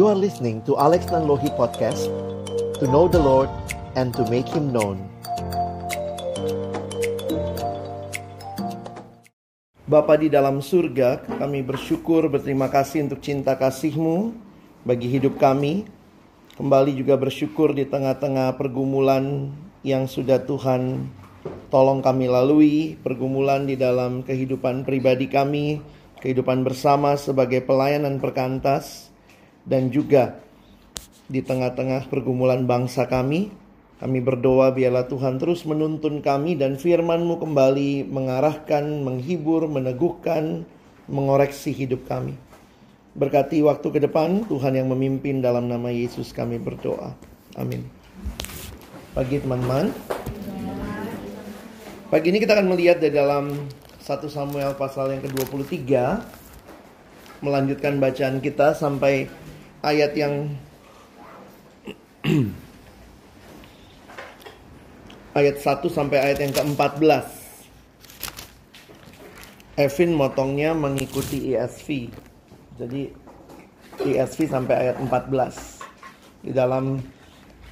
You are listening to Alex Nanlohi Podcast To know the Lord and to make Him known Bapa di dalam surga, kami bersyukur berterima kasih untuk cinta kasih-Mu bagi hidup kami. Kembali juga bersyukur di tengah-tengah pergumulan yang sudah Tuhan tolong kami lalui, pergumulan di dalam kehidupan pribadi kami, kehidupan bersama sebagai pelayanan perkantas, dan juga di tengah-tengah pergumulan bangsa kami. Kami berdoa biarlah Tuhan terus menuntun kami dan firman-Mu kembali mengarahkan, menghibur, meneguhkan, mengoreksi hidup kami. Berkati waktu ke depan, Tuhan yang memimpin dalam nama Yesus kami berdoa. Amin. Pagi teman-teman. Pagi ini kita akan melihat dari dalam 1 Samuel pasal yang ke-23 melanjutkan bacaan kita sampai ayat yang ayat 1 sampai ayat yang ke-14. Evin motongnya mengikuti ESV. Jadi ESV sampai ayat 14. Di dalam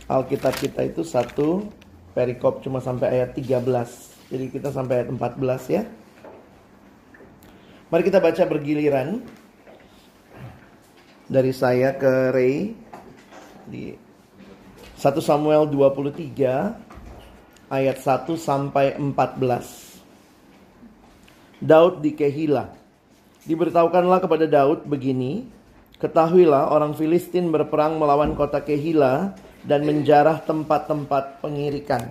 Alkitab kita itu satu perikop cuma sampai ayat 13. Jadi kita sampai ayat 14 ya. Mari kita baca bergiliran. Dari saya ke Ray di 1 Samuel 23 ayat 1 sampai 14. Daud di Kehila. Diberitahukanlah kepada Daud begini, ketahuilah orang Filistin berperang melawan kota Kehila dan menjarah tempat-tempat pengirikan.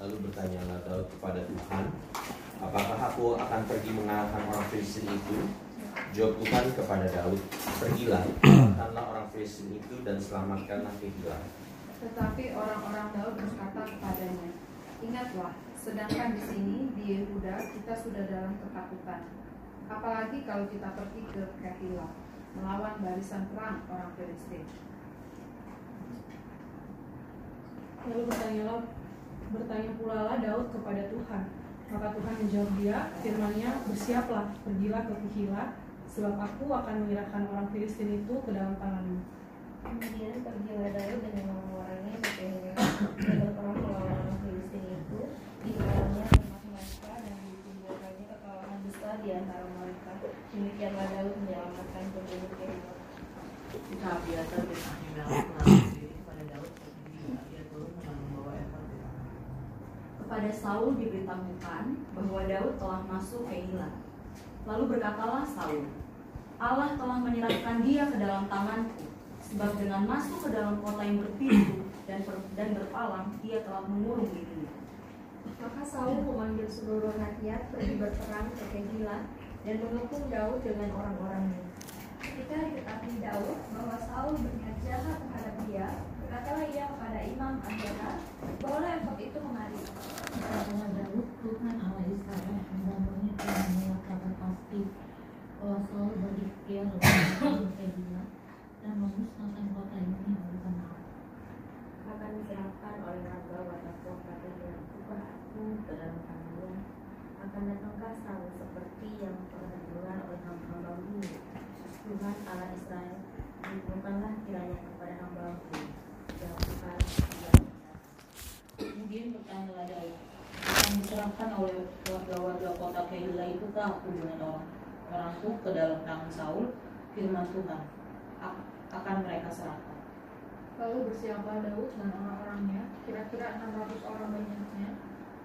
Lalu bertanyalah Daud kepada Tuhan, apakah aku akan pergi mengalahkan orang Filistin itu? Jawab Tuhan kepada Daud, pergilah, kalahkanlah orang Filistin itu dan selamatkanlah Kehila. Tetapi orang-orang Daud berkata kepadanya, Ingatlah, sedangkan di sini di Yehuda kita sudah dalam ketakutan. Apalagi kalau kita pergi ke Kehila melawan barisan perang orang Filistin. Lalu bertanyalah, bertanya pula lah Daud kepada Tuhan. Maka Tuhan menjawab dia, firmannya, bersiaplah, pergilah ke Kehila, sebab aku akan menyerahkan orang Filistin itu ke dalam tanganmu. Kemudian pergilah Daud dengan orang-orangnya ke dan berperang melawan orang Filistin itu di dalamnya rumah mereka dan ditimbulkannya kekalahan besar di antara mereka. Demikianlah Daud menyelamatkan penduduk Kehila. Kita biasa bertanya dalam kepada Daud turun dan membawa. Kepada Saul diberitahukan bahwa Daud telah masuk ke Kehila. Lalu berkatalah Saul, Allah telah menyerahkan dia ke dalam tanganku, sebab dengan masuk ke dalam kota yang berpintu dan, ber- dan berpalang, dia telah mengurung dirinya. Maka Saul memanggil seluruh rakyat pergi berperang ke Kehila dan mengepung Daud dengan orang-orangnya. Ketika diketahui Daud bahwa Saul berniat jahat terhadap dia, berkatalah ia kepada Imam Abdullah, bawalah efod itu kemari. Katakanlah Daud, Tuhan Allah Israel hamba-Nya telah menyatakan pasti bahwa berikhtiar dan memusnahkan kota ini oleh tanah. akan diserahkan oleh watakwa kata dia ubah aku dalam akan datangkah seperti yang pernah didengar oleh hamba-hambamu Tuhan Allah Israel kiranya kepada hambamu. Kemudian bertanyalah Daud, akan diserahkan oleh warga-warga kota Kehila itu kah aku dengan orang orangku ke dalam tangan Saul? Firman Tuhan, "Ak- akan mereka serahkan. Lalu bersiaplah Daud dan orang-orangnya, kira-kira 600 orang banyaknya.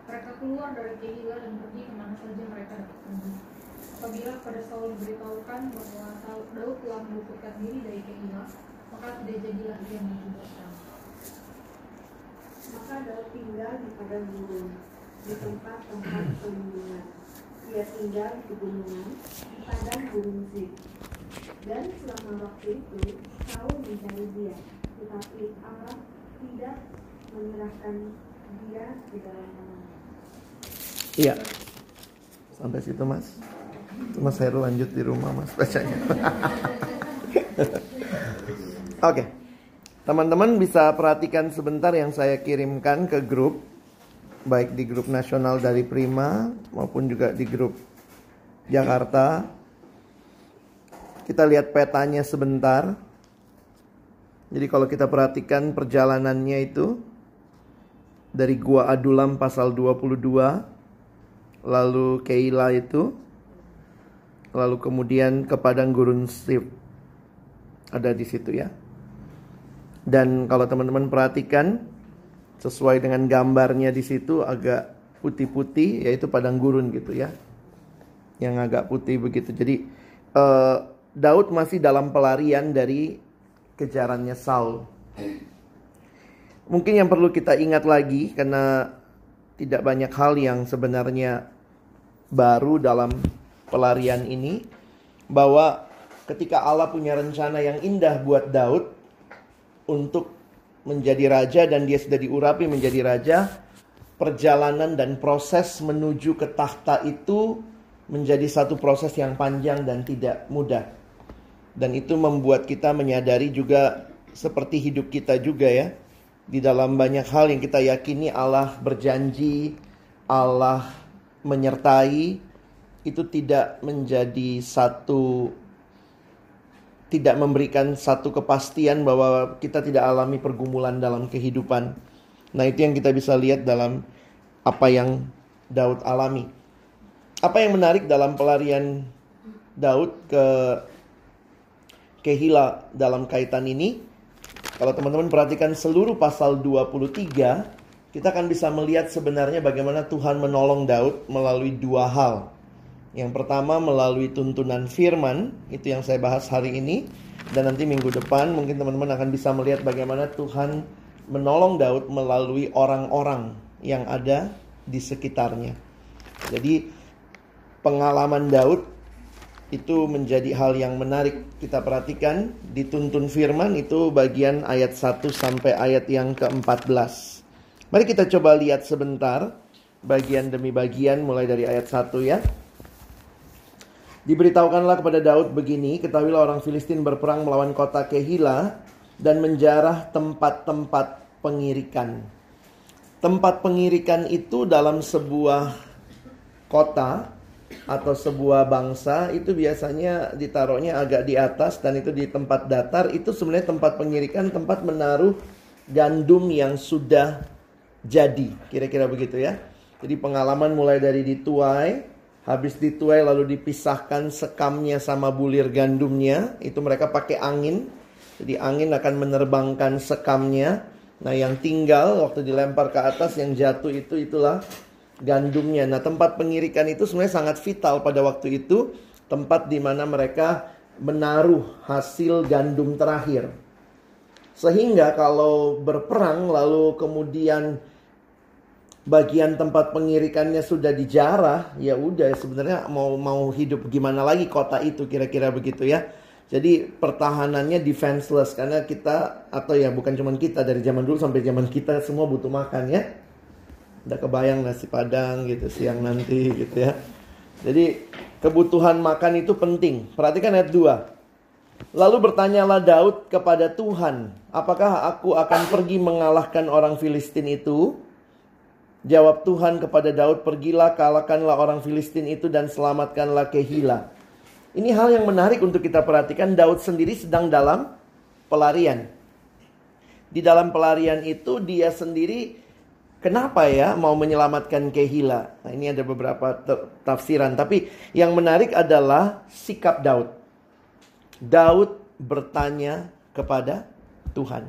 Mereka keluar dari Kehila dan pergi ke mana saja mereka dapat pergi. Apabila pada Saul diberitahukan bahwa Saul- Daud telah meluputkan diri dari Kehila, maka tidak jadilah ia maju berperang. maka Daud tinggal di padang gurun di tempat-tempat perlindungan ia tinggal di gunungan di padang gunung Zif dan selama waktu itu Saul mencari dia tetapi Allah tidak menyerahkan dia di dalam tangannya Iya. Sampai situ mas. Mas Heru lanjut di rumah mas bacanya. Oke. Teman-teman bisa perhatikan sebentar yang saya kirimkan ke grup. Baik di grup nasional dari Prima maupun juga di grup Jakarta. Kita lihat petanya sebentar. Jadi kalau kita perhatikan perjalanannya itu dari Gua Adulam pasal 22 lalu Keila itu lalu kemudian ke padang gurun Sif ada di situ ya. Dan kalau teman-teman perhatikan sesuai dengan gambarnya di situ agak putih-putih yaitu padang gurun gitu ya. Yang agak putih begitu. Jadi eh, Daud masih dalam pelarian dari kejarannya Saul. Mungkin yang perlu kita ingat lagi karena tidak banyak hal yang sebenarnya baru dalam pelarian ini bahwa ketika Allah punya rencana yang indah buat Daud untuk menjadi raja dan dia sudah diurapi menjadi raja, perjalanan dan proses menuju ke tahta itu menjadi satu proses yang panjang dan tidak mudah. Dan itu membuat kita menyadari juga seperti hidup kita juga ya. Di dalam banyak hal yang kita yakini Allah berjanji, Allah menyertai, itu tidak menjadi satu tidak memberikan satu kepastian bahwa kita tidak alami pergumulan dalam kehidupan. Nah, itu yang kita bisa lihat dalam apa yang Daud alami. Apa yang menarik dalam pelarian Daud ke Kehila dalam kaitan ini? Kalau teman-teman perhatikan seluruh pasal 23, kita akan bisa melihat sebenarnya bagaimana Tuhan menolong Daud melalui dua hal. Yang pertama melalui tuntunan firman, itu yang saya bahas hari ini. Dan nanti minggu depan mungkin teman-teman akan bisa melihat bagaimana Tuhan menolong Daud melalui orang-orang yang ada di sekitarnya. Jadi pengalaman Daud itu menjadi hal yang menarik kita perhatikan dituntun firman itu bagian ayat 1 sampai ayat yang ke-14. Mari kita coba lihat sebentar bagian demi bagian mulai dari ayat 1 ya. Diberitahukanlah kepada Daud begini, ketahuilah orang Filistin berperang melawan kota Kehila dan menjarah tempat-tempat pengirikan. Tempat pengirikan itu dalam sebuah kota atau sebuah bangsa itu biasanya ditaruhnya agak di atas dan itu di tempat datar. Itu sebenarnya tempat pengirikan tempat menaruh gandum yang sudah jadi. Kira-kira begitu ya. Jadi pengalaman mulai dari dituai Habis dituai lalu dipisahkan sekamnya sama bulir gandumnya. Itu mereka pakai angin. Jadi angin akan menerbangkan sekamnya. Nah yang tinggal waktu dilempar ke atas yang jatuh itu itulah gandumnya. Nah tempat pengirikan itu sebenarnya sangat vital pada waktu itu. Tempat di mana mereka menaruh hasil gandum terakhir. Sehingga kalau berperang lalu kemudian bagian tempat pengirikannya sudah dijarah, ya udah sebenarnya mau mau hidup gimana lagi kota itu kira-kira begitu ya. Jadi pertahanannya defenseless karena kita atau ya bukan cuma kita dari zaman dulu sampai zaman kita semua butuh makan ya. Udah kebayang nasi padang gitu siang nanti gitu ya. Jadi kebutuhan makan itu penting. Perhatikan ayat 2. Lalu bertanyalah Daud kepada Tuhan, apakah aku akan pergi mengalahkan orang Filistin itu? Jawab Tuhan kepada Daud, pergilah kalahkanlah orang Filistin itu dan selamatkanlah Kehila. Ini hal yang menarik untuk kita perhatikan. Daud sendiri sedang dalam pelarian. Di dalam pelarian itu dia sendiri kenapa ya mau menyelamatkan Kehila? Nah, ini ada beberapa tafsiran, tapi yang menarik adalah sikap Daud. Daud bertanya kepada Tuhan.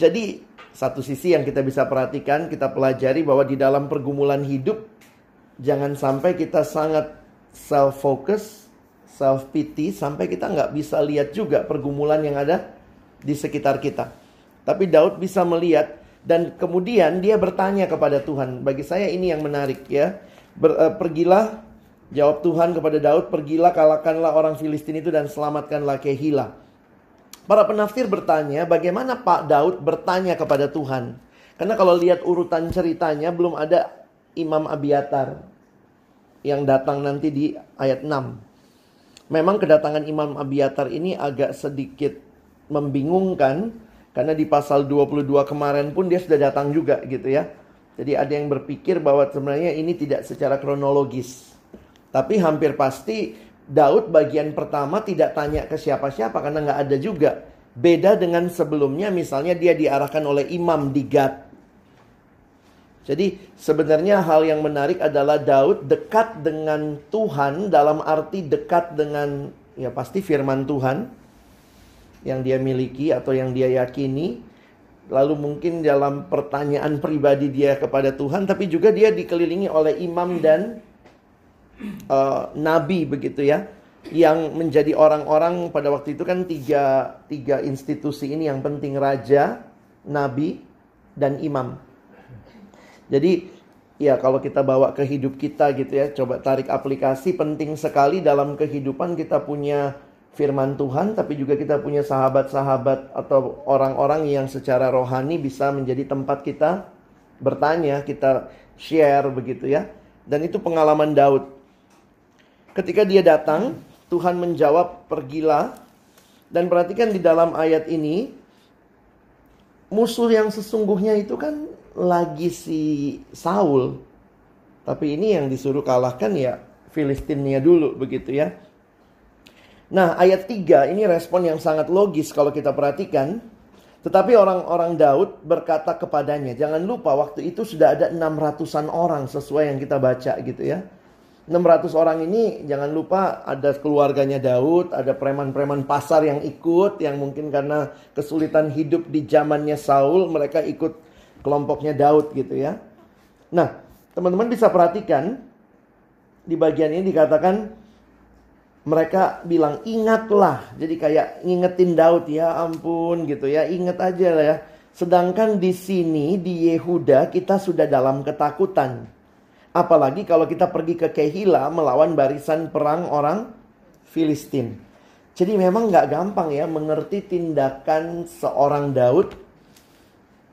Jadi satu sisi yang kita bisa perhatikan, kita pelajari bahwa di dalam pergumulan hidup jangan sampai kita sangat self focus, self pity sampai kita nggak bisa lihat juga pergumulan yang ada di sekitar kita. Tapi Daud bisa melihat dan kemudian dia bertanya kepada Tuhan. Bagi saya ini yang menarik ya. Ber, uh, pergilah jawab Tuhan kepada Daud, pergilah kalahkanlah orang Filistin itu dan selamatkanlah Kehila. Para penafsir bertanya, bagaimana Pak Daud bertanya kepada Tuhan? Karena kalau lihat urutan ceritanya belum ada Imam Abiatar yang datang nanti di ayat 6. Memang kedatangan Imam Abiatar ini agak sedikit membingungkan karena di pasal 22 kemarin pun dia sudah datang juga gitu ya. Jadi ada yang berpikir bahwa sebenarnya ini tidak secara kronologis. Tapi hampir pasti Daud bagian pertama tidak tanya ke siapa-siapa karena nggak ada juga Beda dengan sebelumnya misalnya dia diarahkan oleh imam di Gad. Jadi sebenarnya hal yang menarik adalah Daud dekat dengan Tuhan dalam arti dekat dengan ya pasti firman Tuhan yang dia miliki atau yang dia yakini. Lalu mungkin dalam pertanyaan pribadi dia kepada Tuhan tapi juga dia dikelilingi oleh imam dan uh, nabi begitu ya yang menjadi orang-orang pada waktu itu kan tiga, tiga institusi ini yang penting raja, nabi, dan imam. Jadi ya kalau kita bawa ke hidup kita gitu ya, coba tarik aplikasi penting sekali dalam kehidupan kita punya firman Tuhan, tapi juga kita punya sahabat-sahabat atau orang-orang yang secara rohani bisa menjadi tempat kita bertanya, kita share begitu ya. Dan itu pengalaman Daud. Ketika dia datang, Tuhan menjawab, "Pergilah." Dan perhatikan di dalam ayat ini, musuh yang sesungguhnya itu kan lagi si Saul. Tapi ini yang disuruh kalahkan ya Filistinnya dulu begitu ya. Nah, ayat 3 ini respon yang sangat logis kalau kita perhatikan. Tetapi orang-orang Daud berkata kepadanya, jangan lupa waktu itu sudah ada 600-an orang sesuai yang kita baca gitu ya. 600 orang ini jangan lupa ada keluarganya Daud, ada preman-preman pasar yang ikut yang mungkin karena kesulitan hidup di zamannya Saul mereka ikut kelompoknya Daud gitu ya. Nah, teman-teman bisa perhatikan di bagian ini dikatakan mereka bilang ingatlah. Jadi kayak ngingetin Daud ya ampun gitu ya, inget aja lah ya. Sedangkan di sini di Yehuda kita sudah dalam ketakutan. Apalagi kalau kita pergi ke Kehila melawan barisan perang orang Filistin. Jadi memang nggak gampang ya mengerti tindakan seorang Daud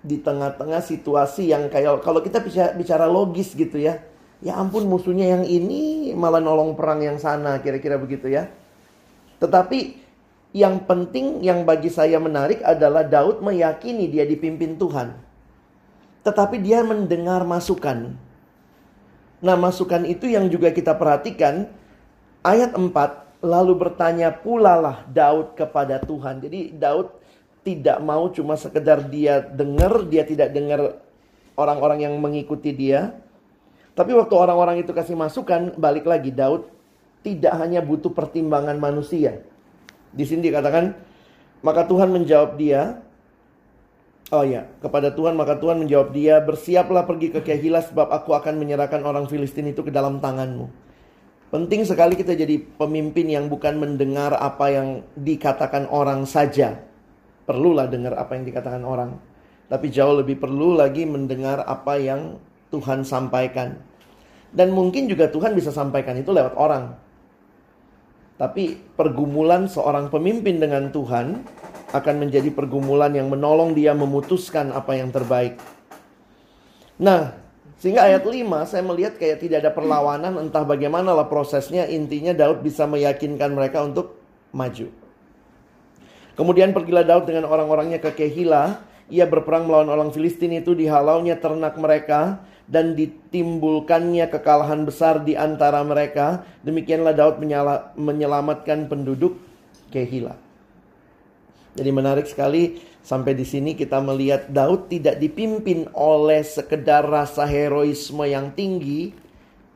di tengah-tengah situasi yang kayak kalau kita bicara, logis gitu ya. Ya ampun musuhnya yang ini malah nolong perang yang sana kira-kira begitu ya. Tetapi yang penting yang bagi saya menarik adalah Daud meyakini dia dipimpin Tuhan. Tetapi dia mendengar masukan. Nah masukan itu yang juga kita perhatikan ayat 4 lalu bertanya pula lah Daud kepada Tuhan. Jadi Daud tidak mau cuma sekedar dia dengar, dia tidak dengar orang-orang yang mengikuti dia. Tapi waktu orang-orang itu kasih masukan, balik lagi Daud tidak hanya butuh pertimbangan manusia. Di sini dikatakan, maka Tuhan menjawab dia, Oh ya, kepada Tuhan maka Tuhan menjawab dia, bersiaplah pergi ke Kehila sebab aku akan menyerahkan orang Filistin itu ke dalam tanganmu. Penting sekali kita jadi pemimpin yang bukan mendengar apa yang dikatakan orang saja. Perlulah dengar apa yang dikatakan orang. Tapi jauh lebih perlu lagi mendengar apa yang Tuhan sampaikan. Dan mungkin juga Tuhan bisa sampaikan itu lewat orang. Tapi pergumulan seorang pemimpin dengan Tuhan akan menjadi pergumulan yang menolong dia memutuskan apa yang terbaik. Nah, sehingga ayat 5 saya melihat kayak tidak ada perlawanan entah bagaimana lah prosesnya intinya Daud bisa meyakinkan mereka untuk maju. Kemudian pergilah Daud dengan orang-orangnya ke Kehila, ia berperang melawan orang Filistin itu dihalaunya ternak mereka dan ditimbulkannya kekalahan besar di antara mereka. Demikianlah Daud menyelamatkan penduduk Kehila. Jadi menarik sekali sampai di sini kita melihat Daud tidak dipimpin oleh sekedar rasa heroisme yang tinggi.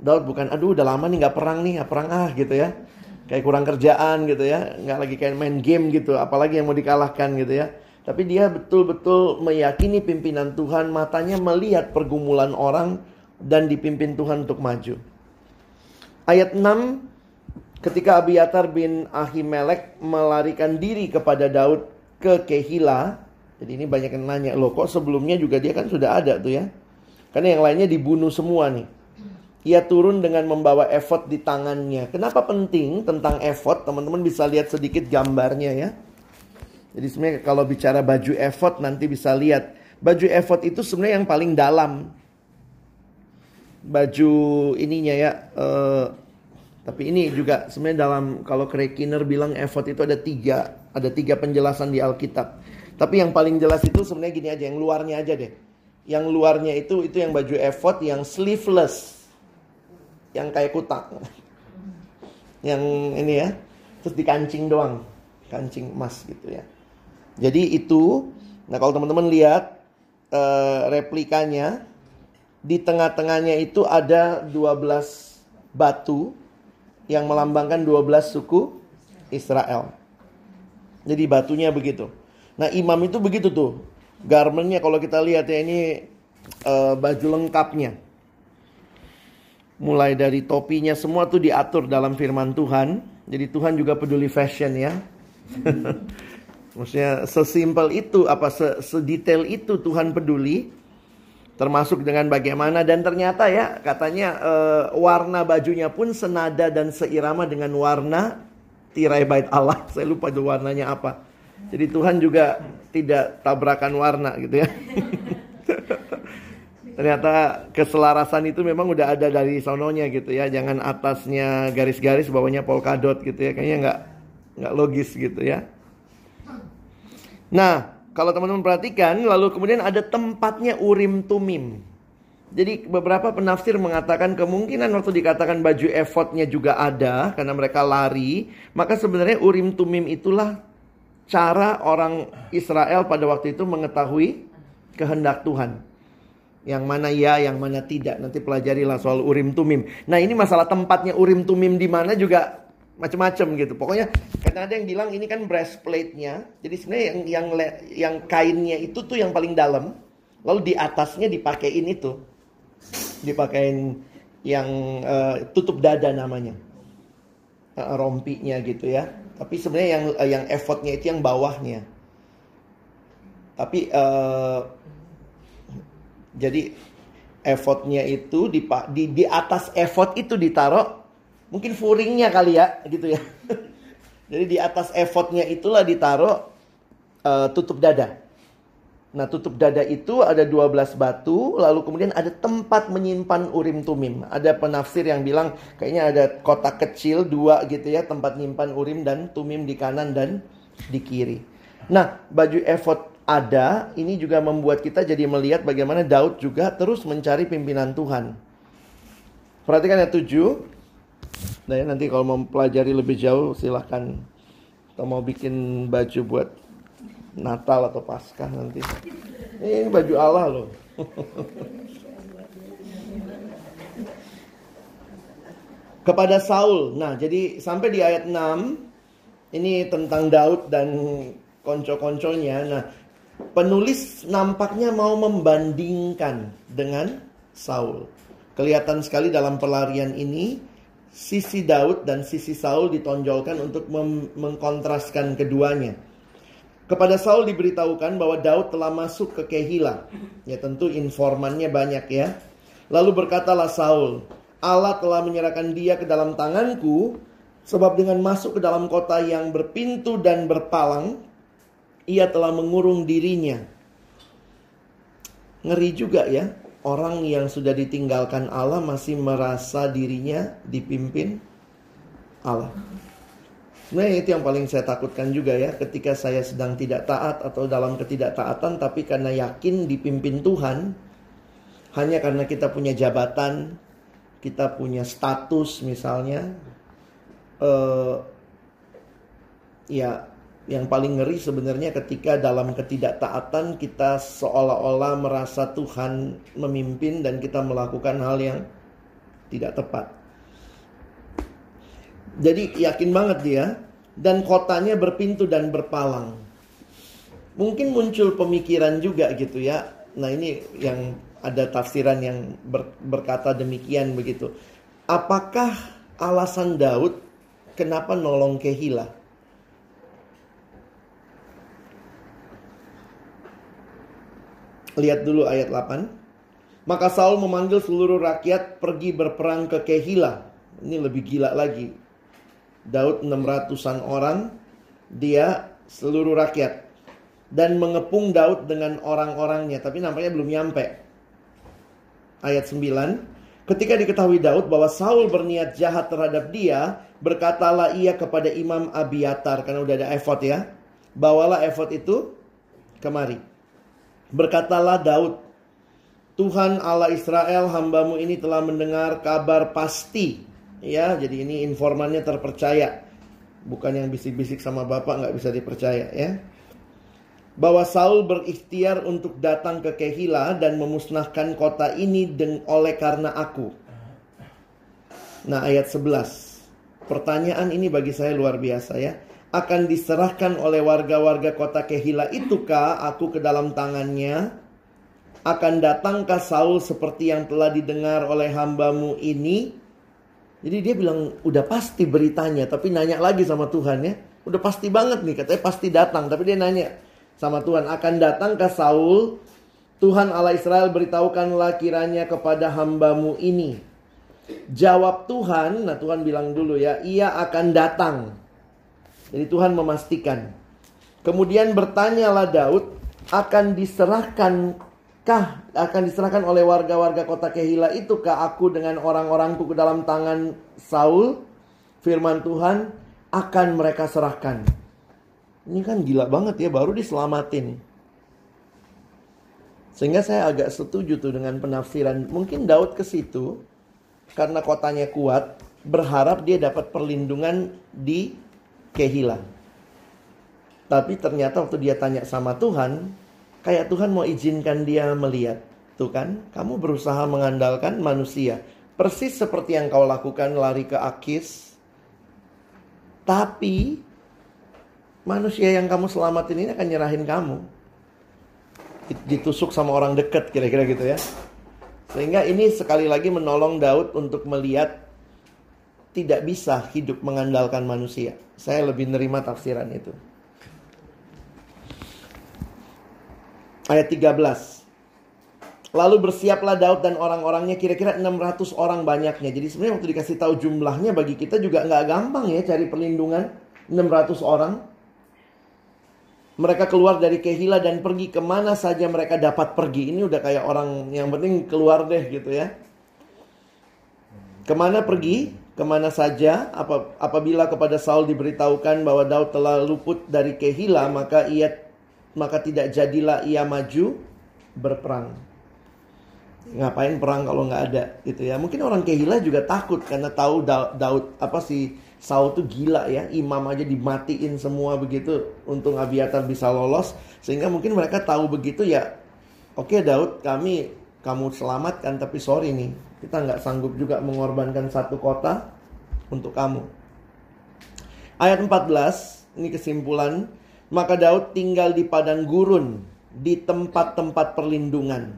Daud bukan, aduh udah lama nih nggak perang nih, nggak perang ah gitu ya. Kayak kurang kerjaan gitu ya, nggak lagi kayak main game gitu, apalagi yang mau dikalahkan gitu ya. Tapi dia betul-betul meyakini pimpinan Tuhan, matanya melihat pergumulan orang dan dipimpin Tuhan untuk maju. Ayat 6 ketika Abiatar bin Ahimelek melarikan diri kepada Daud ke Kehila. Jadi ini banyak yang nanya, loh kok sebelumnya juga dia kan sudah ada tuh ya. Karena yang lainnya dibunuh semua nih. Ia turun dengan membawa efod di tangannya. Kenapa penting tentang efod? Teman-teman bisa lihat sedikit gambarnya ya. Jadi sebenarnya kalau bicara baju efod nanti bisa lihat. Baju efod itu sebenarnya yang paling dalam. Baju ininya ya. Uh, tapi ini juga sebenarnya dalam kalau Craig Kinner bilang effort itu ada tiga, ada tiga penjelasan di Alkitab. Tapi yang paling jelas itu sebenarnya gini aja, yang luarnya aja deh. Yang luarnya itu itu yang baju effort yang sleeveless, yang kayak kutak, yang ini ya, terus dikancing doang, kancing emas gitu ya. Jadi itu, nah kalau teman-teman lihat uh, replikanya, di tengah-tengahnya itu ada 12 batu yang melambangkan 12 suku Israel. Jadi batunya begitu. Nah imam itu begitu tuh. Garmentnya kalau kita lihat ya ini uh, baju lengkapnya. Mulai dari topinya semua tuh diatur dalam firman Tuhan. Jadi Tuhan juga peduli fashion ya. Maksudnya sesimpel itu apa sedetail itu Tuhan peduli termasuk dengan bagaimana dan ternyata ya katanya uh, warna bajunya pun senada dan seirama dengan warna tirai bait Allah. Saya lupa itu warnanya apa. Jadi Tuhan juga tidak tabrakan warna gitu ya. Ternyata keselarasan itu memang udah ada dari sononya gitu ya. Jangan atasnya garis-garis, bawahnya polkadot gitu ya. Kayaknya nggak nggak logis gitu ya. Nah, kalau teman-teman perhatikan, lalu kemudian ada tempatnya Urim Tumim. Jadi beberapa penafsir mengatakan kemungkinan waktu dikatakan baju efodnya juga ada karena mereka lari, maka sebenarnya Urim Tumim itulah cara orang Israel pada waktu itu mengetahui kehendak Tuhan. Yang mana ya, yang mana tidak. Nanti pelajarilah soal Urim Tumim. Nah ini masalah tempatnya Urim Tumim di mana juga macam-macam gitu. Pokoknya karena ada yang bilang ini kan breastplate-nya. Jadi sebenarnya yang yang yang kainnya itu tuh yang paling dalam. Lalu di atasnya dipakein itu. Dipakein yang uh, tutup dada namanya. Uh, rompinya gitu ya. Tapi sebenarnya yang uh, yang effortnya itu yang bawahnya. Tapi uh, jadi effortnya itu di, di di atas effort itu ditaruh mungkin furingnya kali ya gitu ya. jadi di atas effortnya itulah ditaruh uh, tutup dada. Nah tutup dada itu ada 12 batu Lalu kemudian ada tempat menyimpan urim tumim. Ada penafsir yang bilang Kayaknya ada kotak kecil dua gitu ya Tempat menyimpan urim dan tumim di kanan dan di kiri. Nah baju efod ada Ini juga membuat kita jadi melihat bagaimana Daud juga terus mencari pimpinan Tuhan. Perhatikan ya tujuh. Nah ya, nanti kalau mau pelajari lebih jauh silahkan. Atau mau bikin baju buat Natal atau Paskah nanti. Ini baju Allah loh. Kepada Saul. Nah, jadi sampai di ayat 6 ini tentang Daud dan konco-konconya. Nah, penulis nampaknya mau membandingkan dengan Saul. Kelihatan sekali dalam pelarian ini sisi Daud dan sisi Saul ditonjolkan untuk mengkontraskan keduanya. Kepada Saul diberitahukan bahwa Daud telah masuk ke Kehila. Ya tentu informannya banyak ya. Lalu berkatalah Saul, Allah telah menyerahkan dia ke dalam tanganku sebab dengan masuk ke dalam kota yang berpintu dan berpalang ia telah mengurung dirinya. Ngeri juga ya, orang yang sudah ditinggalkan Allah masih merasa dirinya dipimpin Allah. Nah itu yang paling saya takutkan juga ya ketika saya sedang tidak taat atau dalam ketidaktaatan tapi karena yakin dipimpin Tuhan hanya karena kita punya jabatan, kita punya status misalnya, uh, ya yang paling ngeri sebenarnya ketika dalam ketidaktaatan kita seolah-olah merasa Tuhan memimpin dan kita melakukan hal yang tidak tepat. Jadi yakin banget dia dan kotanya berpintu dan berpalang. Mungkin muncul pemikiran juga gitu ya. Nah ini yang ada tafsiran yang ber, berkata demikian begitu. Apakah alasan Daud kenapa nolong Kehila? Lihat dulu ayat 8. Maka Saul memanggil seluruh rakyat pergi berperang ke Kehila. Ini lebih gila lagi. Daud 600-an orang, dia seluruh rakyat. Dan mengepung Daud dengan orang-orangnya, tapi nampaknya belum nyampe. Ayat 9, ketika diketahui Daud bahwa Saul berniat jahat terhadap dia, berkatalah ia kepada Imam Abiatar, karena udah ada efod ya. Bawalah efod itu kemari. Berkatalah Daud, Tuhan Allah Israel hambamu ini telah mendengar kabar pasti Ya, jadi ini informannya terpercaya. Bukan yang bisik-bisik sama bapak nggak bisa dipercaya ya. bahwa Saul berikhtiar untuk datang ke Kehila dan memusnahkan kota ini deng oleh karena aku. Nah, ayat 11. Pertanyaan ini bagi saya luar biasa ya. Akan diserahkan oleh warga-warga kota Kehila itukah aku ke dalam tangannya? Akan datangkah Saul seperti yang telah didengar oleh hambamu ini? Jadi dia bilang udah pasti beritanya, tapi nanya lagi sama Tuhan ya. Udah pasti banget nih, katanya pasti datang. Tapi dia nanya sama Tuhan, akan datangkah Saul? Tuhan Allah Israel beritahukanlah kiranya kepada hambamu ini. Jawab Tuhan, nah Tuhan bilang dulu ya, ia akan datang. Jadi Tuhan memastikan. Kemudian bertanyalah Daud, akan diserahkan kah akan diserahkan oleh warga-warga kota Kehila itu kah aku dengan orang-orangku ke dalam tangan Saul? Firman Tuhan akan mereka serahkan. Ini kan gila banget ya, baru diselamatin. Sehingga saya agak setuju tuh dengan penafsiran. Mungkin Daud ke situ karena kotanya kuat, berharap dia dapat perlindungan di Kehila. Tapi ternyata waktu dia tanya sama Tuhan, kayak Tuhan mau izinkan dia melihat. Tuh kan, kamu berusaha mengandalkan manusia. Persis seperti yang kau lakukan lari ke Akis. Tapi manusia yang kamu selamatin ini akan nyerahin kamu. Ditusuk sama orang dekat kira-kira gitu ya. Sehingga ini sekali lagi menolong Daud untuk melihat tidak bisa hidup mengandalkan manusia. Saya lebih nerima tafsiran itu. Ayat 13. Lalu bersiaplah Daud dan orang-orangnya kira-kira 600 orang banyaknya. Jadi sebenarnya waktu dikasih tahu jumlahnya bagi kita juga nggak gampang ya cari perlindungan 600 orang. Mereka keluar dari Kehila dan pergi ke mana saja mereka dapat pergi. Ini udah kayak orang yang penting keluar deh gitu ya. Ke mana pergi? Ke mana saja? Apa, apabila kepada Saul diberitahukan bahwa Daud telah luput dari Kehila, maka ia maka tidak jadilah ia maju berperang. Ngapain perang kalau nggak ada gitu ya? Mungkin orang Kehila juga takut karena tahu Daud, apa sih Saul tuh gila ya, imam aja dimatiin semua begitu untuk Abiatar bisa lolos sehingga mungkin mereka tahu begitu ya. Oke Daud, kami kamu selamatkan tapi sorry nih, kita nggak sanggup juga mengorbankan satu kota untuk kamu. Ayat 14, ini kesimpulan maka Daud tinggal di padang gurun, di tempat-tempat perlindungan.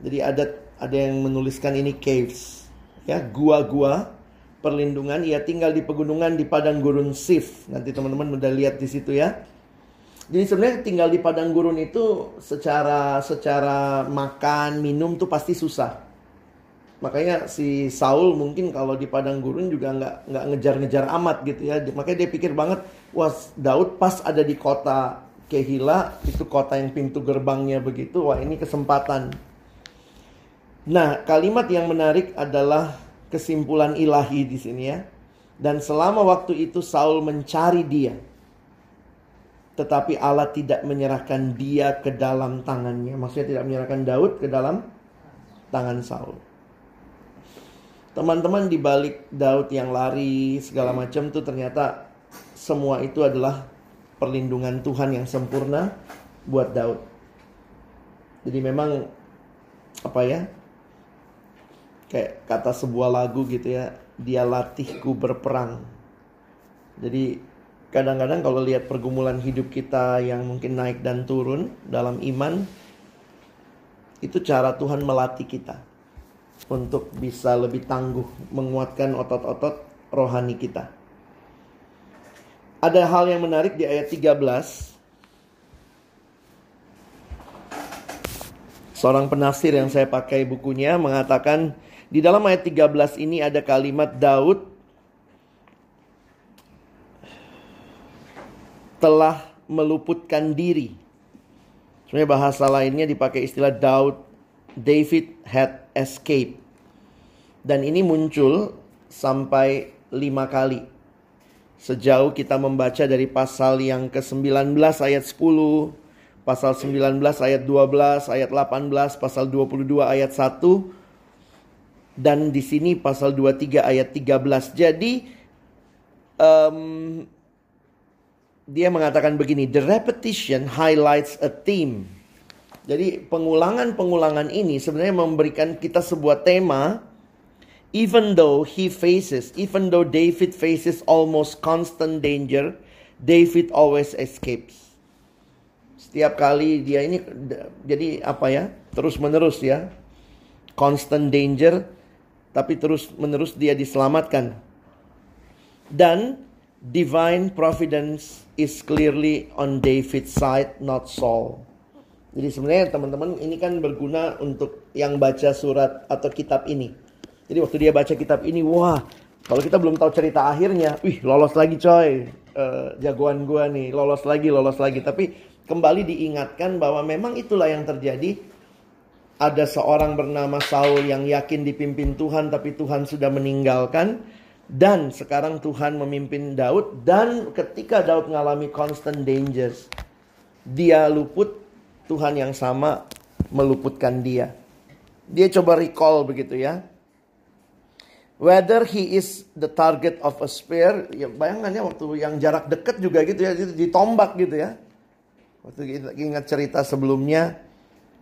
Jadi ada ada yang menuliskan ini caves, ya gua-gua perlindungan. Ia tinggal di pegunungan di padang gurun Sif. Nanti teman-teman udah lihat di situ ya. Jadi sebenarnya tinggal di padang gurun itu secara secara makan minum tuh pasti susah. Makanya si Saul mungkin kalau di padang gurun juga nggak nggak ngejar-ngejar amat gitu ya. Makanya dia pikir banget, wah Daud pas ada di kota Kehila, itu kota yang pintu gerbangnya begitu, wah ini kesempatan. Nah, kalimat yang menarik adalah kesimpulan ilahi di sini ya. Dan selama waktu itu Saul mencari dia. Tetapi Allah tidak menyerahkan dia ke dalam tangannya. Maksudnya tidak menyerahkan Daud ke dalam tangan Saul teman-teman di balik Daud yang lari segala macam tuh ternyata semua itu adalah perlindungan Tuhan yang sempurna buat Daud. Jadi memang apa ya? Kayak kata sebuah lagu gitu ya, dia latihku berperang. Jadi kadang-kadang kalau lihat pergumulan hidup kita yang mungkin naik dan turun dalam iman itu cara Tuhan melatih kita untuk bisa lebih tangguh menguatkan otot-otot rohani kita. Ada hal yang menarik di ayat 13. Seorang penafsir yang saya pakai bukunya mengatakan di dalam ayat 13 ini ada kalimat Daud telah meluputkan diri. Sebenarnya bahasa lainnya dipakai istilah Daud David had escaped. Dan ini muncul sampai lima kali. Sejauh kita membaca dari pasal yang ke-19 ayat 10, pasal 19 ayat 12, ayat 18, pasal 22 ayat 1, dan di sini pasal 23 ayat 13. Jadi um, dia mengatakan begini, the repetition highlights a theme. Jadi pengulangan-pengulangan ini sebenarnya memberikan kita sebuah tema even though he faces, even though David faces almost constant danger, David always escapes. Setiap kali dia ini jadi apa ya? Terus menerus ya. Constant danger tapi terus menerus dia diselamatkan. Dan divine providence is clearly on David's side, not Saul. Jadi sebenarnya teman-teman ini kan berguna untuk yang baca surat atau kitab ini. Jadi waktu dia baca kitab ini, wah kalau kita belum tahu cerita akhirnya, wih lolos lagi coy, uh, jagoan gua nih, lolos lagi, lolos lagi. Tapi kembali diingatkan bahwa memang itulah yang terjadi. Ada seorang bernama Saul yang yakin dipimpin Tuhan, tapi Tuhan sudah meninggalkan. Dan sekarang Tuhan memimpin Daud. Dan ketika Daud mengalami constant dangers, dia luput, Tuhan yang sama meluputkan dia. Dia coba recall begitu ya. Whether he is the target of a spear, ya bayangannya waktu yang jarak dekat juga gitu ya, ditombak gitu ya. Waktu kita ingat cerita sebelumnya,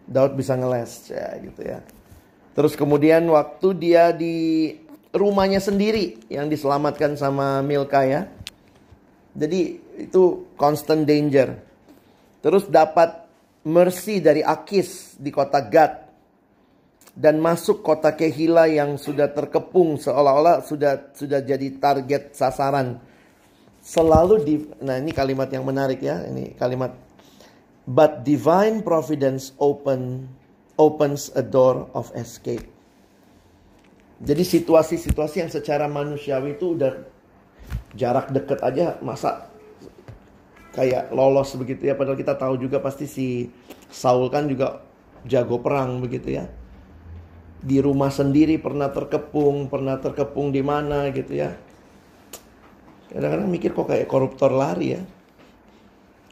Daud bisa ngeles ya gitu ya. Terus kemudian waktu dia di rumahnya sendiri yang diselamatkan sama Milka ya. Jadi itu constant danger. Terus dapat mercy dari Akis di kota Gad. Dan masuk kota Kehila yang sudah terkepung seolah-olah sudah sudah jadi target sasaran. Selalu di Nah, ini kalimat yang menarik ya. Ini kalimat but divine providence open opens a door of escape. Jadi situasi-situasi yang secara manusiawi itu udah jarak dekat aja masa kayak lolos begitu ya padahal kita tahu juga pasti si Saul kan juga jago perang begitu ya. Di rumah sendiri pernah terkepung, pernah terkepung di mana gitu ya. Kadang-kadang mikir kok kayak koruptor lari ya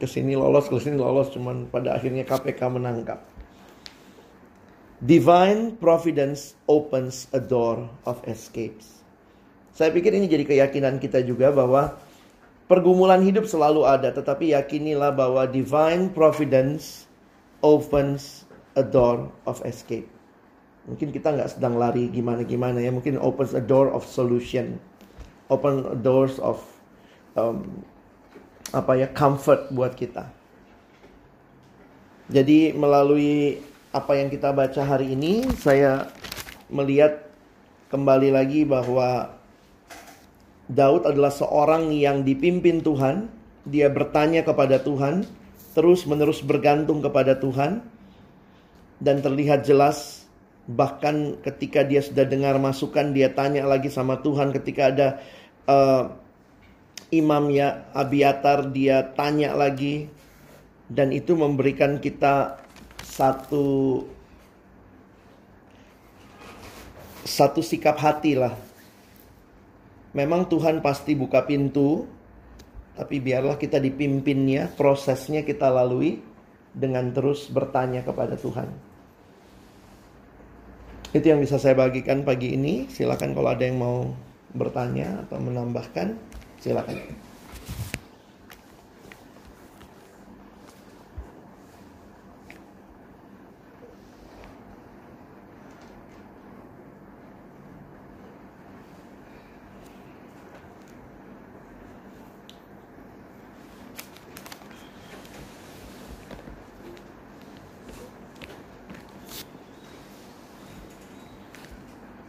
ke sini lolos, ke sini lolos, cuman pada akhirnya KPK menangkap. Divine providence opens a door of escapes. Saya pikir ini jadi keyakinan kita juga bahwa pergumulan hidup selalu ada, tetapi yakinilah bahwa divine providence opens a door of escape. Mungkin kita nggak sedang lari gimana-gimana ya, mungkin opens a door of solution, open doors of um, apa ya comfort buat kita. Jadi melalui apa yang kita baca hari ini saya melihat kembali lagi bahwa Daud adalah seorang yang dipimpin Tuhan, dia bertanya kepada Tuhan, terus-menerus bergantung kepada Tuhan. Dan terlihat jelas bahkan ketika dia sudah dengar masukan dia tanya lagi sama Tuhan ketika ada uh, imam ya Abiatar dia tanya lagi dan itu memberikan kita satu satu sikap hati lah. Memang Tuhan pasti buka pintu, tapi biarlah kita dipimpinnya, prosesnya kita lalui dengan terus bertanya kepada Tuhan. Itu yang bisa saya bagikan pagi ini. Silakan kalau ada yang mau bertanya atau menambahkan. Silakan.